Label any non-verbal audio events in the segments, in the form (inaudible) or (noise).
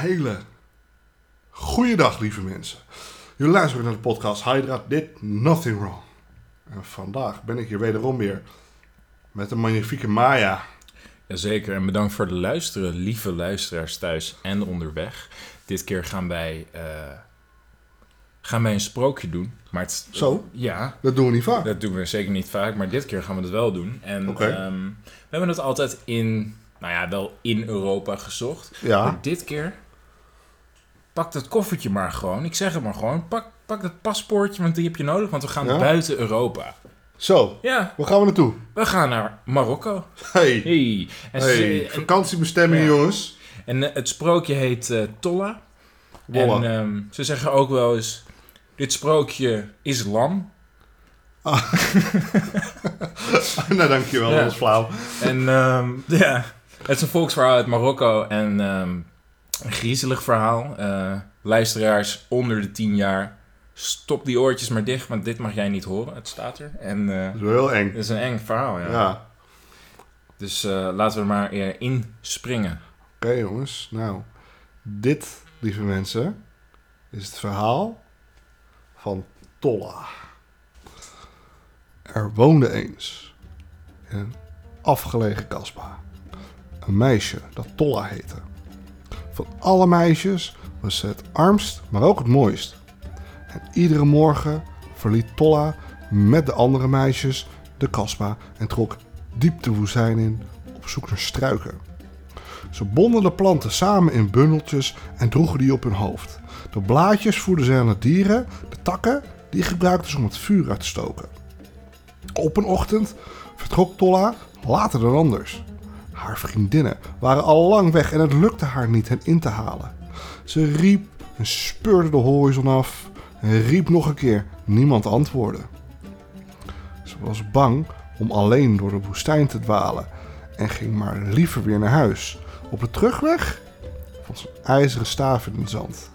hele goede dag, lieve mensen. Jullie luisteren naar de podcast Hydra Did Nothing Wrong. En vandaag ben ik hier wederom weer met de magnifieke Maya. Jazeker, en bedankt voor het luisteren, lieve luisteraars thuis en onderweg. Dit keer gaan wij, eh, gaan wij een sprookje doen. Maar het, Zo? Ja, Dat doen we niet vaak. dat doen we zeker niet vaak, maar dit keer gaan we het wel doen. En ehm, we hebben het altijd in, nou ja, wel in Europa gezocht. Ja, Maar dit keer, pak dat koffertje maar gewoon. Ik zeg het maar gewoon. Pak, pak dat paspoortje, want die heb je nodig, want we gaan Ja? buiten Europa. zo. Ja, Waar gaan we naartoe? we gaan naar Marokko. Hey, Hey. En, hey ze- en- vakantiebestemming Ja. jongens. En eh, het sprookje heet eh, Tolla. Wolla. En ehm, ze zeggen ook wel eens: dit sprookje is lam. (laughs) nou, dankjewel, Ja. dat was flauw. En ehm, ja, het is een volksverhaal uit Marokko. En ehm, een griezelig verhaal. Eh, luisteraars onder de 10 jaar, stop die oortjes maar dicht, want dit mag jij niet horen. Het staat er. En Dat is wel heel eng. het is een eng verhaal, ja. Ja. Dus eh, laten we er maar in springen. Oké jongens, nou. Dit, lieve mensen, is het verhaal van Tolla. Er woonde eens in een afgelegen kasbah een meisje dat Tolla heette. Van alle meisjes was ze het armst, maar ook het mooist. En iedere morgen verliet Tolla met de andere meisjes de kasbah en trok diep de woestijn in op zoek naar struiken. Ze bonden de planten samen in bundeltjes en droegen die op hun hoofd. De blaadjes voerden ze aan de dieren, de takken die gebruikten ze om het vuur uit te stoken. Op een ochtend vertrok Tolla later dan anders. Haar vriendinnen waren al lang weg en het lukte haar niet hen in te halen. Ze riep en speurde de horizon af en riep nog een keer. Niemand antwoordde. Ze was bang om alleen door de woestijn te dwalen en ging maar liever weer naar huis. Op de terugweg vond ze een ijzeren staaf in het zand.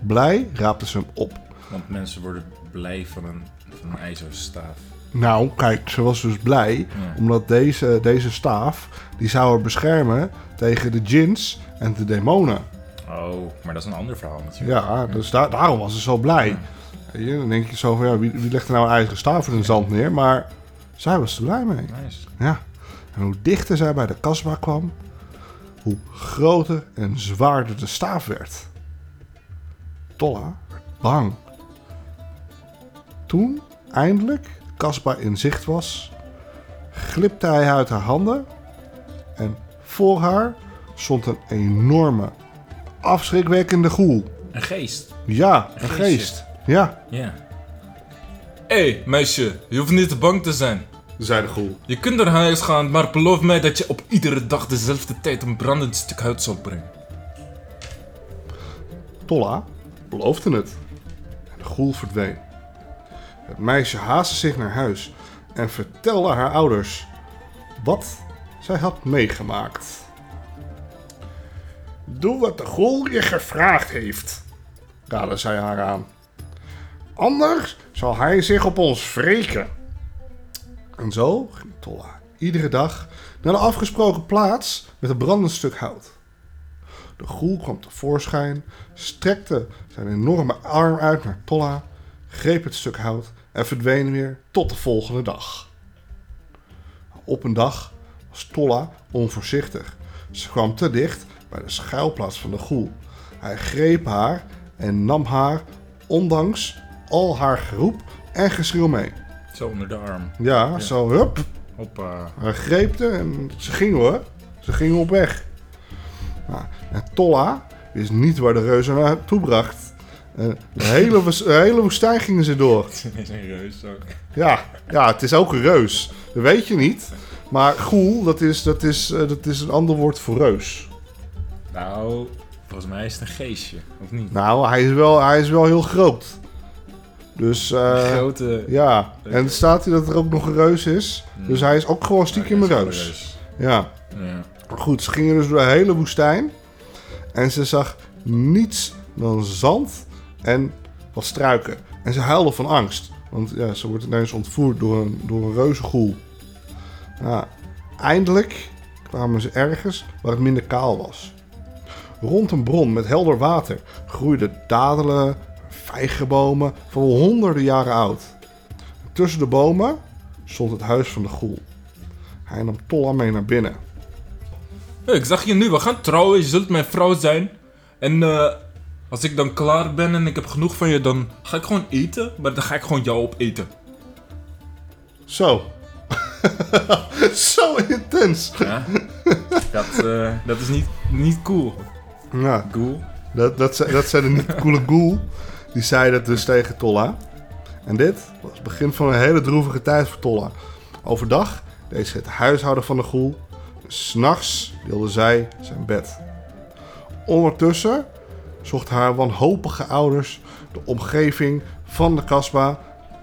Blij raapte ze hem op. Want mensen worden blij van een, van een ijzeren staaf. Nou, kijk, ze was dus blij Ja. omdat deze, deze staaf die zou haar beschermen tegen de djinns en de demonen. Oh, maar dat is een ander verhaal natuurlijk. Ja, dus daar, daarom was ze zo blij. Je, dan denk je zo van, ja, wie, wie legt er nou een ijzeren staaf in het zand neer? Maar zij was er blij mee. Nice. Ja, en hoe dichter zij bij de kasbah kwam, hoe groter en zwaarder de staaf werd. Tolla werd bang. Toen eindelijk kasbah in zicht was, glipte hij uit haar handen en voor haar stond een enorme, afschrikwekkende goel. Een geest. Ja, een Een geest. Ja, Ja. Hé, hey, meisje, je hoeft niet bang te zijn. zei de goel. Je kunt naar huis gaan, maar beloof mij dat je op iedere dag dezelfde tijd een brandend stuk hout zal brengen. Tolla beloofde het. En de goel verdween. Het meisje haastte zich naar huis en vertelde haar ouders wat zij had meegemaakt. Doe wat de goel je gevraagd heeft, raadde zij haar aan. Anders zal hij zich op ons wreken. En zo ging Tolla iedere dag naar de afgesproken plaats met een brandend stuk hout. De goel kwam tevoorschijn, strekte zijn enorme arm uit naar Tolla, greep het stuk hout en verdween weer tot de volgende dag. Op een dag was Tolla onvoorzichtig. Ze kwam te dicht bij de schuilplaats van de goel. Hij greep haar en nam haar, ondanks al haar geroep en geschreeuw mee. Zo onder de arm. Ja, zo hup, Hoppa. hij greep haar en ze ging hoor. Ze ging op weg. Nou, en Tolla wist niet waar de reus haar naartoe bracht. En de hele, hele woestijn gingen ze door. (laughs) Het is een reus ook. Ja, ja, het is ook een reus. Dat weet je niet. Maar goel, dat is, dat is, eh, dat is een ander woord voor reus. Nou, volgens mij is het een geestje, of niet? Nou, hij is wel, hij is wel heel groot. Dus Een eh, grote... ja, en er staat hier dat er ook nog een reus is. Dus hij is ook gewoon stiekem een Ja, reus. Ja. Ja. Maar goed, ze gingen dus door de hele woestijn. En ze zag niets dan zand en wat struiken. En ze huilde van angst. Want ja, ze wordt ineens ontvoerd door een, door een reuzengoel. Nou, eindelijk kwamen ze ergens waar het minder kaal was. Rond een bron met helder water groeiden dadelen, vijgenbomen van honderden jaren oud. Tussen de bomen stond het huis van de goel. Hij nam Tolla mee naar binnen. Ik zag je nu, we gaan trouwen, je zult mijn vrouw zijn. En eh, als ik dan klaar ben en ik heb genoeg van je, dan ga ik gewoon eten. Maar dan ga ik gewoon jou opeten. Zo. (laughs) Zo intens. Ja? dat, eh, dat is niet, niet cool. Ja, Cool? dat, dat, dat zei de niet coole ghoul. Die zei dat dus tegen Tolla. En dit was het begin van een hele droevige tijd voor Tolla. Overdag deed ze het huishouden van de ghoul. S'nachts wilde zij zijn bed. Ondertussen zochten haar wanhopige ouders de omgeving van de kasbah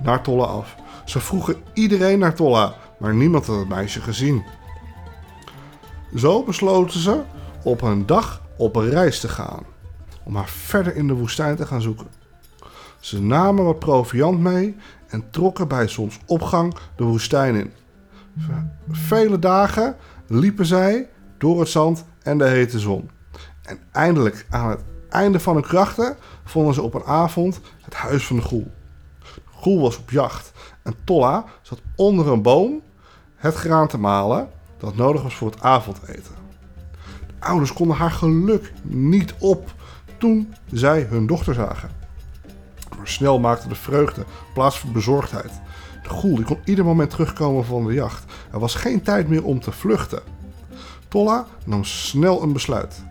naar Tolla af. Ze vroegen iedereen naar Tolla, maar niemand had het meisje gezien. Zo besloten ze op een dag op een reis te gaan, om haar verder in de woestijn te gaan zoeken. Ze namen wat proviand mee en trokken bij zonsopgang de woestijn in. Ve- Vele dagen liepen zij door het zand en de hete zon. En eindelijk, aan het einde van hun krachten, vonden ze op een avond het huis van de goel. Goel was op jacht en Tolla zat onder een boom het graan te malen dat nodig was voor het avondeten. De ouders konden haar geluk niet op toen zij hun dochter zagen. Maar snel maakte de vreugde plaats voor bezorgdheid. De goel die kon ieder moment terugkomen van de jacht. Er was geen tijd meer om te vluchten. Tolla nam snel een besluit.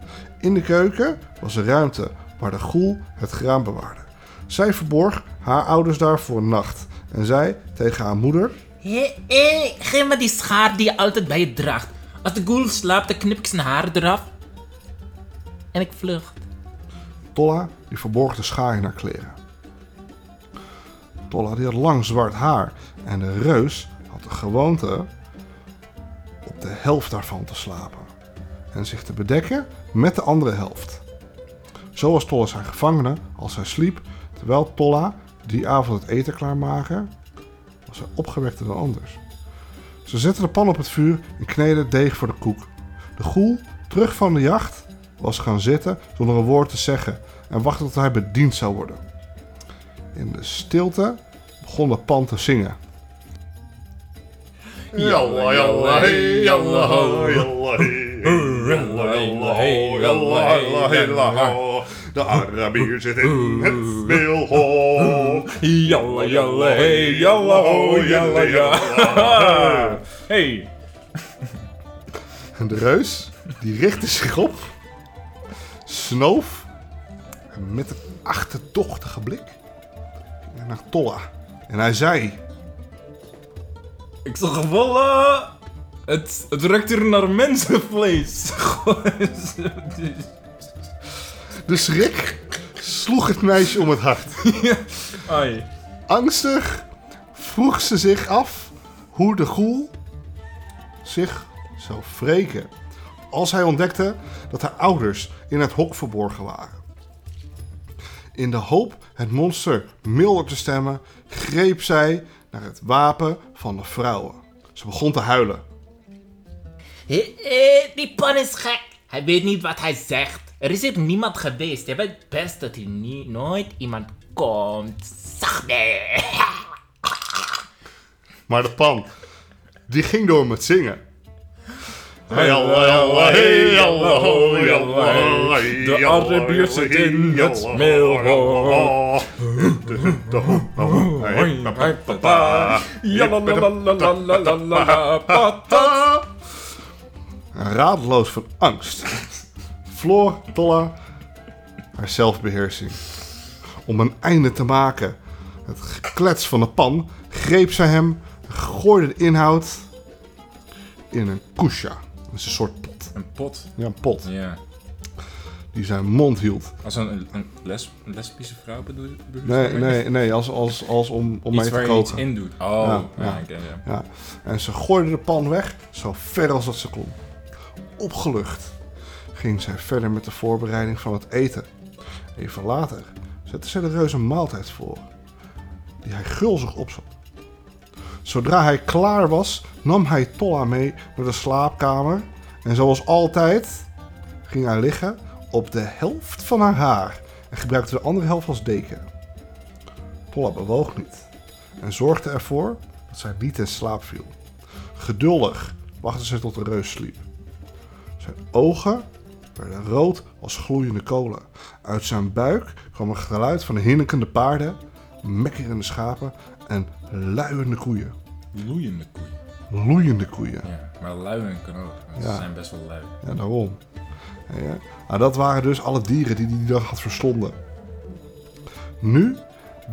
In de keuken was er ruimte waar de goel het graan bewaarde. Zij verborg haar ouders daar voor een nacht en zei tegen haar moeder: Hé, hé, geef me die schaar die je altijd bij je draagt. Als de ghoul slaapt, dan knip ik zijn haar eraf. En ik vlucht. Tolla die verborg de schaar in haar kleren. Tolla die had lang zwart haar en de reus had de gewoonte op de helft daarvan te slapen en zich te bedekken met de andere helft. Zo was Tolla zijn gevangene als hij sliep, terwijl Tolla die avond het eten klaarmaakte, was hij opgewekter dan anders. Ze zetten de pan op het vuur en kneden deeg voor de koek. De goel, terug van de jacht, was gaan zitten zonder een woord te zeggen en wachtte tot hij bediend zou worden. In de stilte begon de pan te zingen. Jalla, jalla, jalla. De Arabier zit in het speelhol. Jalla, jalla, hey, jalla, ho, jalla, ja. (laughs) Hey. En de reus, die richtte zich op, snoof en met een achterdochtige blik naar Tolla. En hij zei... Ik zag voilà. Het, het ruikt hier naar mensenvlees. (laughs) De schrik sloeg het meisje om het hart. (laughs) Ai. Angstig vroeg ze zich af hoe de goel zich zou wreken als hij ontdekte dat haar ouders in het hok verborgen waren. In de hoop het monster milder te stemmen, greep zij naar het wapen van de vrouwen. Ze begon te huilen. Hé, hé, die pan is gek. Hij weet niet wat hij zegt. Er is hier niemand geweest. Hij weet best dat hier nie, nooit iemand komt. Zacht nee. Maar de pan, die ging door met zingen. De Arabier zit in het smeelhol. Jalla, Radeloos van angst verloor Tolla haar zelfbeheersing. Om een einde te maken, het geklets van de pan, greep zij hem, gooide de inhoud in een kusha. Dat is een soort pot. Een pot. Ja, een pot Ja. die zijn mond hield. Als een, een, les, een lesbische vrouw bedoel je? Nee, nee, nee, als, als, als om, om mee Iets te waar je iets koken. in doet. Oh, Ja, ja, ja. Ja. En ze gooide de pan weg, zo ver als dat ze kon. Opgelucht ging zij verder met de voorbereiding van het eten. Even later zette ze de reus een maaltijd voor, die hij gulzig opzat. Zodra hij klaar was, nam hij Tolla mee naar de slaapkamer en zoals altijd ging hij liggen op de helft van haar haar en gebruikte de andere helft als deken. Tolla bewoog niet en zorgde ervoor dat zij niet in slaap viel. Geduldig wachtte ze tot de reus sliep. Zijn ogen werden rood als gloeiende kolen. Uit zijn buik kwam een geluid van hinnikende paarden, mekkerende schapen en luiende koeien. Loeiende koeien. Loeiende koeien. Ja, maar luien kan ook. Ze Ja. zijn best wel lui. Ja, daarom. Ja, nou, dat waren dus alle dieren die hij die dag had verslonden. Nu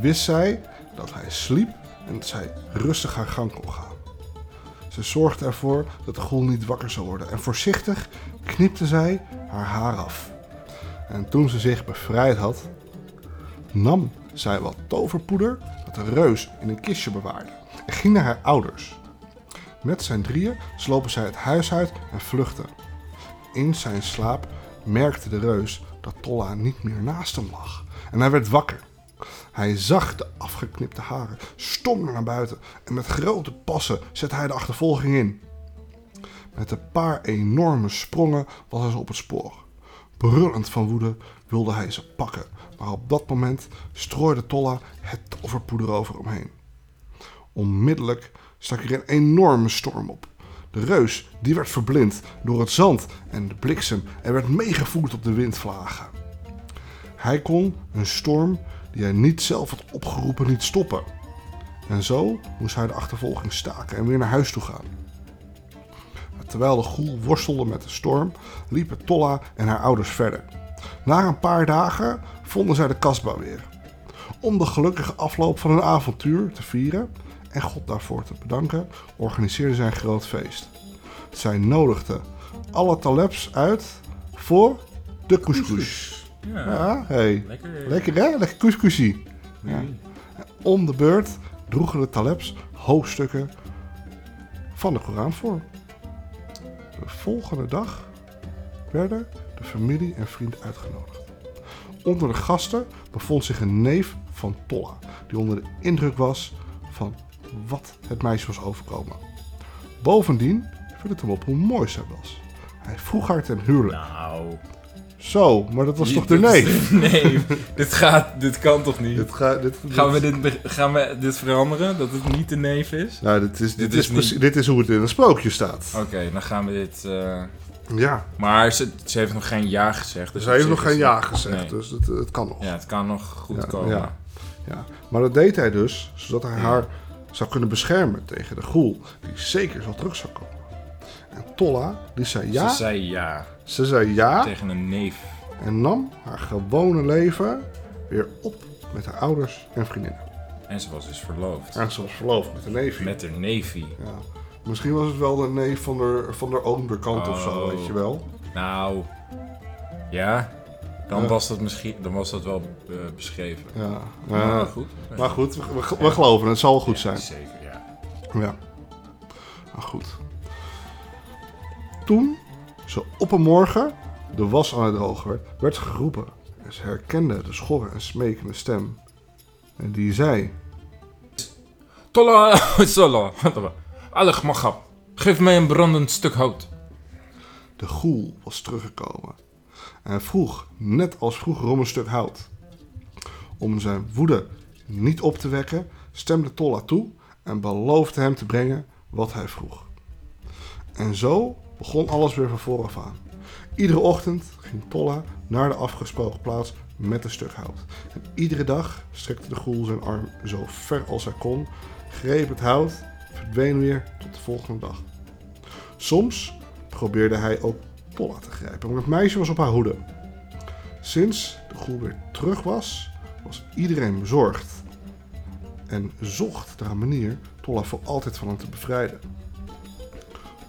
wist zij dat hij sliep en dat zij rustig haar gang kon gaan. Ze zorgde ervoor dat de goel niet wakker zou worden en voorzichtig knipte zij haar haar af. En toen ze zich bevrijd had, nam zij wat toverpoeder dat de reus in een kistje bewaarde en ging naar haar ouders. Met zijn drieën slopen zij het huis uit en vluchtten. In zijn slaap merkte de reus dat Tolla niet meer naast hem lag. En hij werd wakker. Hij zag de afgeknipte haren, stomde naar buiten en met grote passen zette hij de achtervolging in. Met een paar enorme sprongen was hij op het spoor. Brullend van woede wilde hij ze pakken, maar op dat moment strooide Tolla het toverpoeder over hem heen. Onmiddellijk stak er een enorme storm op. De reus die werd verblind door het zand en de bliksem en werd meegevoerd op de windvlagen. Hij kon een storm die hij niet zelf had opgeroepen niet stoppen. En zo moest hij de achtervolging staken en weer naar huis toe gaan. Terwijl de goel worstelde met de storm, liepen Tolla en haar ouders verder. Na een paar dagen vonden zij de kasbah weer. Om de gelukkige afloop van hun avontuur te vieren en God daarvoor te bedanken, organiseerden zij een groot feest. Zij nodigden alle talebs uit voor de couscous. Ja, Ja, hey. lekker. Lekker hè? Lekker couscousie. Ja. Om de beurt droegen de talebs hoofdstukken van de Koran voor. De volgende dag werden de familie en vriend uitgenodigd. Onder de gasten bevond zich een neef van Tolla, die onder de indruk was van wat het meisje was overkomen. Bovendien viel het hem op hoe mooi zij was. Hij vroeg haar ten huwelijk. Nou. Zo, maar dat was toch de neef? de (laughs) neef. dit gaat, dit kan toch niet? Dit ga, dit, Gaan we dit, gaan we dit veranderen? Dat het niet de neef is? Nou, dit is, dit, is, dit is hoe het in een sprookje staat. Oké, dan gaan we dit... eh, Ja, Maar ze, ze heeft nog geen ja gezegd. Dus ze heeft nog geen ja gezegd, Nee. dus het, het kan nog. Ja, het kan nog goed Ja, komen. ja. Ja. Maar dat deed hij dus, zodat hij haar zou kunnen beschermen tegen de goel, die zeker zal terug zou komen. En Tolla, die zei ja, Ze zei ja ze zei ja tegen een neef. en nam haar gewone leven weer op met haar ouders en vriendinnen. En ze was dus verloofd. En ze was verloofd met een neefje. Met haar neefie. Ja. Misschien was het wel de neef van de, van de oomderkant of zo, Oh. weet je wel. Nou, ja. Dan, Ja. Was, dat misschien, dan was dat wel eh, beschreven. Ja. Maar goed. Maar goed, we, we, we geloven, het zal wel goed zijn. Zeker, ja. Ja. Maar goed. Toen ze op een morgen de was aan het drogen werd, werd ze geroepen. En ze herkende de schorre en smekende stem. En die zei... Tolla, (laughs) Tolla. Alle gemachap. Geef mij een brandend stuk hout. De goel was teruggekomen. En vroeg, net als vroeger, om een stuk hout. Om zijn woede niet op te wekken, stemde Tolla toe en beloofde hem te brengen wat hij vroeg. En zo begon alles weer van vooraf aan. Iedere ochtend ging Tolla naar de afgesproken plaats met een stuk hout. En iedere dag strekte de goel zijn arm zo ver als hij kon, greep het hout, verdween weer tot de volgende dag. Soms probeerde hij ook Tolla te grijpen, maar het meisje was op haar hoede. Sinds de goel weer terug was, was iedereen bezorgd en zocht naar een manier Tolla voor altijd van hem te bevrijden.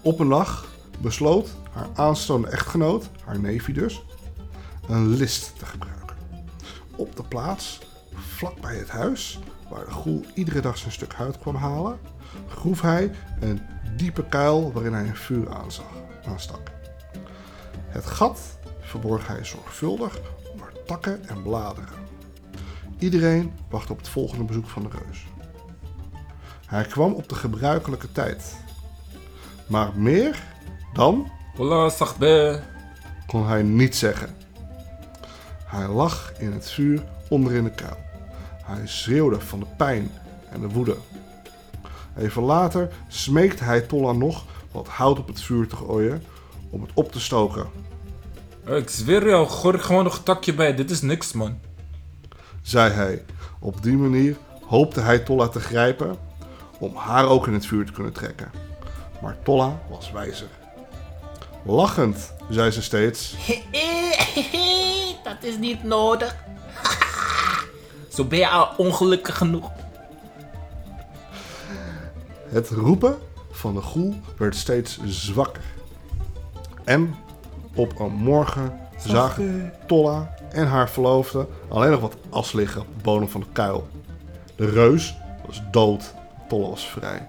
Op een dag besloot haar aanstaande echtgenoot, haar neefje dus, een list te gebruiken. Op de plaats, vlakbij het huis, waar de goel iedere dag zijn stuk hout kwam halen, groef hij een diepe kuil waarin hij een vuur aanzag, aanstak. Het gat verborg hij zorgvuldig onder takken en bladeren. Iedereen wachtte op het volgende bezoek van de reus. Hij kwam op de gebruikelijke tijd. Maar meer dan sagbe. kon hij niet zeggen. Hij lag in het vuur onder in de kuil. Hij schreeuwde van de pijn en de woede. Even later smeekte hij Tolla nog wat hout op het vuur te gooien om het op te stoken. Ik zweer jou, gooi er gewoon nog een takje bij. Dit is niks, man. zei hij. Op die manier hoopte hij Tolla te grijpen om haar ook in het vuur te kunnen trekken. Maar Tolla was wijzer. Lachend zei ze steeds: (laughs) Dat is niet nodig. (laughs) Zo ben je al ongelukkig genoeg. Het roepen van de goel werd steeds zwakker. En op een morgen zagen Tolla en haar verloofde alleen nog wat as liggen op de bodem van de kuil. De reus was dood, Tolla was vrij.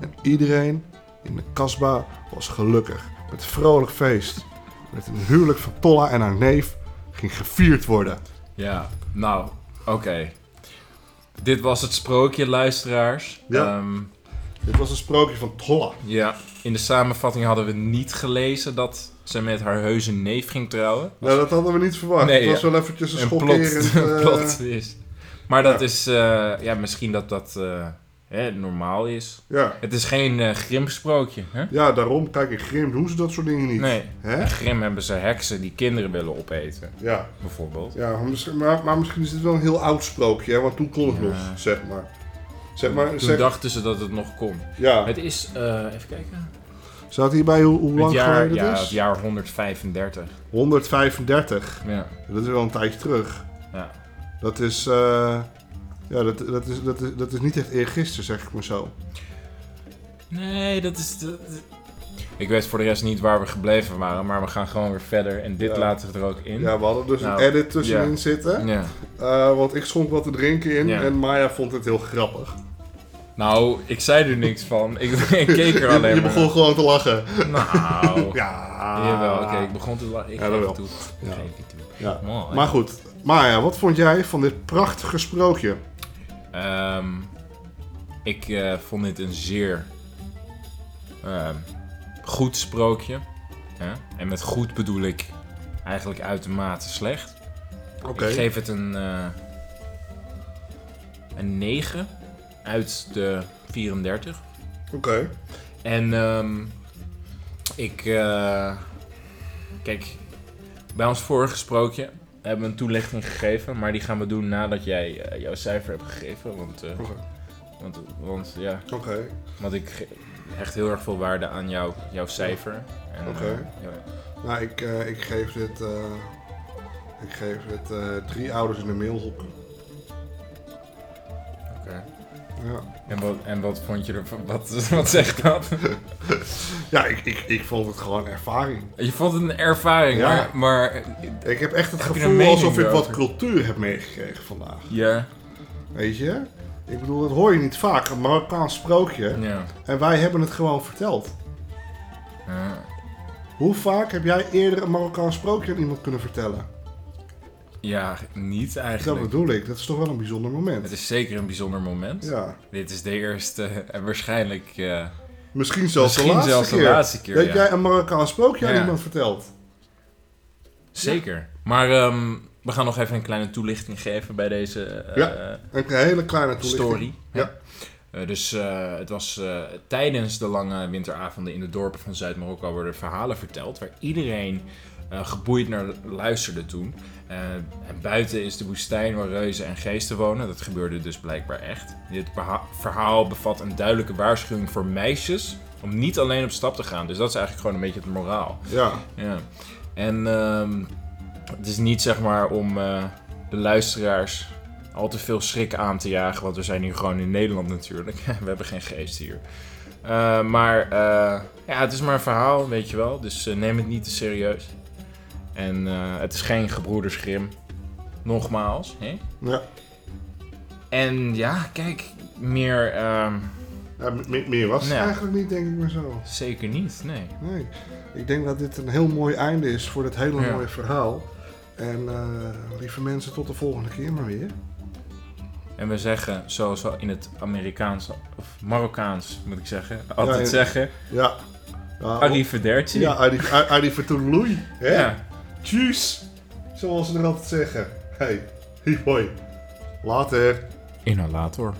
En iedereen in de kasbah was gelukkig met vrolijk feest. Met een huwelijk van Tolla en haar neef ging gevierd worden. Ja, nou, oké. Dit was het sprookje, luisteraars. Ja. Ehm, Dit was een sprookje van Tolla. ja, in de samenvatting hadden we niet gelezen dat ze met haar heuse neef ging trouwen. Nou, dat hadden we niet verwacht. Nee, het was ja. wel eventjes een Een plot, (laughs) schokkerend... eh, plot twist. Maar dat ja. is, eh, ja, misschien dat dat eh, hè, normaal is. ja. Het is geen eh Grimm-sprookje, hè? ja, daarom. Kijk, in Grim doen ze dat soort dingen niet. Nee. Hè? In Grimm hebben ze heksen die kinderen willen opeten, Ja. bijvoorbeeld. Ja, maar misschien, maar, maar misschien is dit wel een heel oud sprookje, hè? want toen kon het Ja. nog, zeg maar. Zeg maar, Toen zeg, dachten ze dat het nog kon. ja. Het is, eh, even kijken. Staat hierbij hoe, hoe Het lang jaar, geleden ja, het het is? jaar 135. 135. Ja. Dat is wel een tijdje terug. ja. Dat is, eh, ja, dat, dat, is, dat, is, dat is niet echt eergisteren, zeg ik maar zo. Nee, dat is... Ik weet voor de rest niet waar we gebleven waren, maar we gaan gewoon weer verder. En dit Ja. laten we er ook in. Ja, we hadden dus Nou, een edit tussenin ja. zitten. Ja. eh, want ik schonk wat te drinken in Ja. en Maya vond het heel grappig. Nou, ik zei er niks van. Ik, (laughs) ik keek er alleen je, je maar begon gewoon te lachen. Nou, (laughs) Ja. jawel. Oké, ik begon te lachen. Ik Ja, dat geef wel. het toe. Ik Ja. geef het toe. Ja. Mooi. Maar goed, Maya, wat vond jij van dit prachtige sprookje? Ehm, ik eh, vond dit een zeer ehm, goed sprookje. Hè? En met goed bedoel ik eigenlijk uitermate slecht. Oké. Ik geef het een, eh, een 9 uit de 34. Oké. En ehm, ik. eh, kijk, bij ons vorige sprookje hebben een toelichting gegeven. Maar die gaan we doen nadat jij eh, jouw cijfer hebt gegeven. Want, eh, want, want ja, Oké. want ik hecht heel erg veel waarde aan jou, jouw cijfer. Oké. eh, ja. Nou, ik, ik geef dit, ik geef dit drie ouders in de mailhok. oké. Ja, En, wat, en wat vond je ervan? Wat, (laughs) wat zegt dat? (laughs) ja ik, ik, ik vond het gewoon ervaring. Je vond het een ervaring, Ja. maar, maar. Ik heb echt het Heb gevoel alsof ik wat cultuur heb meegekregen vandaag. Ja. Weet je? Ik bedoel, dat hoor je niet vaak. Een Marokkaans sprookje. Ja. En wij hebben het gewoon verteld. ja. Hoe vaak heb jij eerder een Marokkaans sprookje aan iemand kunnen vertellen? Ja, niet Dat eigenlijk. bedoel ik. Dat is toch wel een bijzonder moment. Het is zeker een bijzonder moment. Ja. Dit is de eerste (laughs) en waarschijnlijk eh, Misschien zelfs misschien de laatste zelfs de keer. laatste keer. dat ja. jij een Marokkaans sprookje aan Ja. iemand vertelt. Zeker. Maar ehm, we gaan nog even een kleine toelichting geven bij deze eh, Ja. Een hele kleine toelichting. story. Ja. Eh, dus het was tijdens de lange winteravonden in de dorpen van Zuid-Marokko worden verhalen verteld waar iedereen eh, geboeid naar luisterde toen. Eh, en buiten is de woestijn waar reuzen en geesten wonen. Dat gebeurde dus blijkbaar echt. Dit verhaal bevat een duidelijke waarschuwing voor meisjes om niet alleen op stap te gaan. Dus dat is eigenlijk gewoon een beetje het moraal. Ja. Ja. En ehm, het is niet zeg maar om eh, de luisteraars al te veel schrik aan te jagen. Want we zijn hier gewoon in Nederland natuurlijk. (laughs) we hebben geen geest hier. Maar ja, het is maar een verhaal, weet je wel. Dus neem het niet te serieus. En eh, het is geen gebroeders Grimm. Nogmaals. Hè? ja. En ja, kijk, meer... Ja, me- meer was het eigenlijk niet, denk ik maar zo. zeker niet, nee. Nee. Ik denk dat dit een heel mooi einde is voor dit hele Ja. mooie verhaal. En eh, lieve mensen, tot de volgende keer maar weer. En we zeggen, zoals we in het Amerikaans, of Marokkaans moet ik zeggen, altijd Ja, ja. zeggen, Ja. Ja, arrivederci. Ja, hè? Ja. Tjus. Zoals ze er altijd zeggen. Hey, hoi. Later. Inhalator.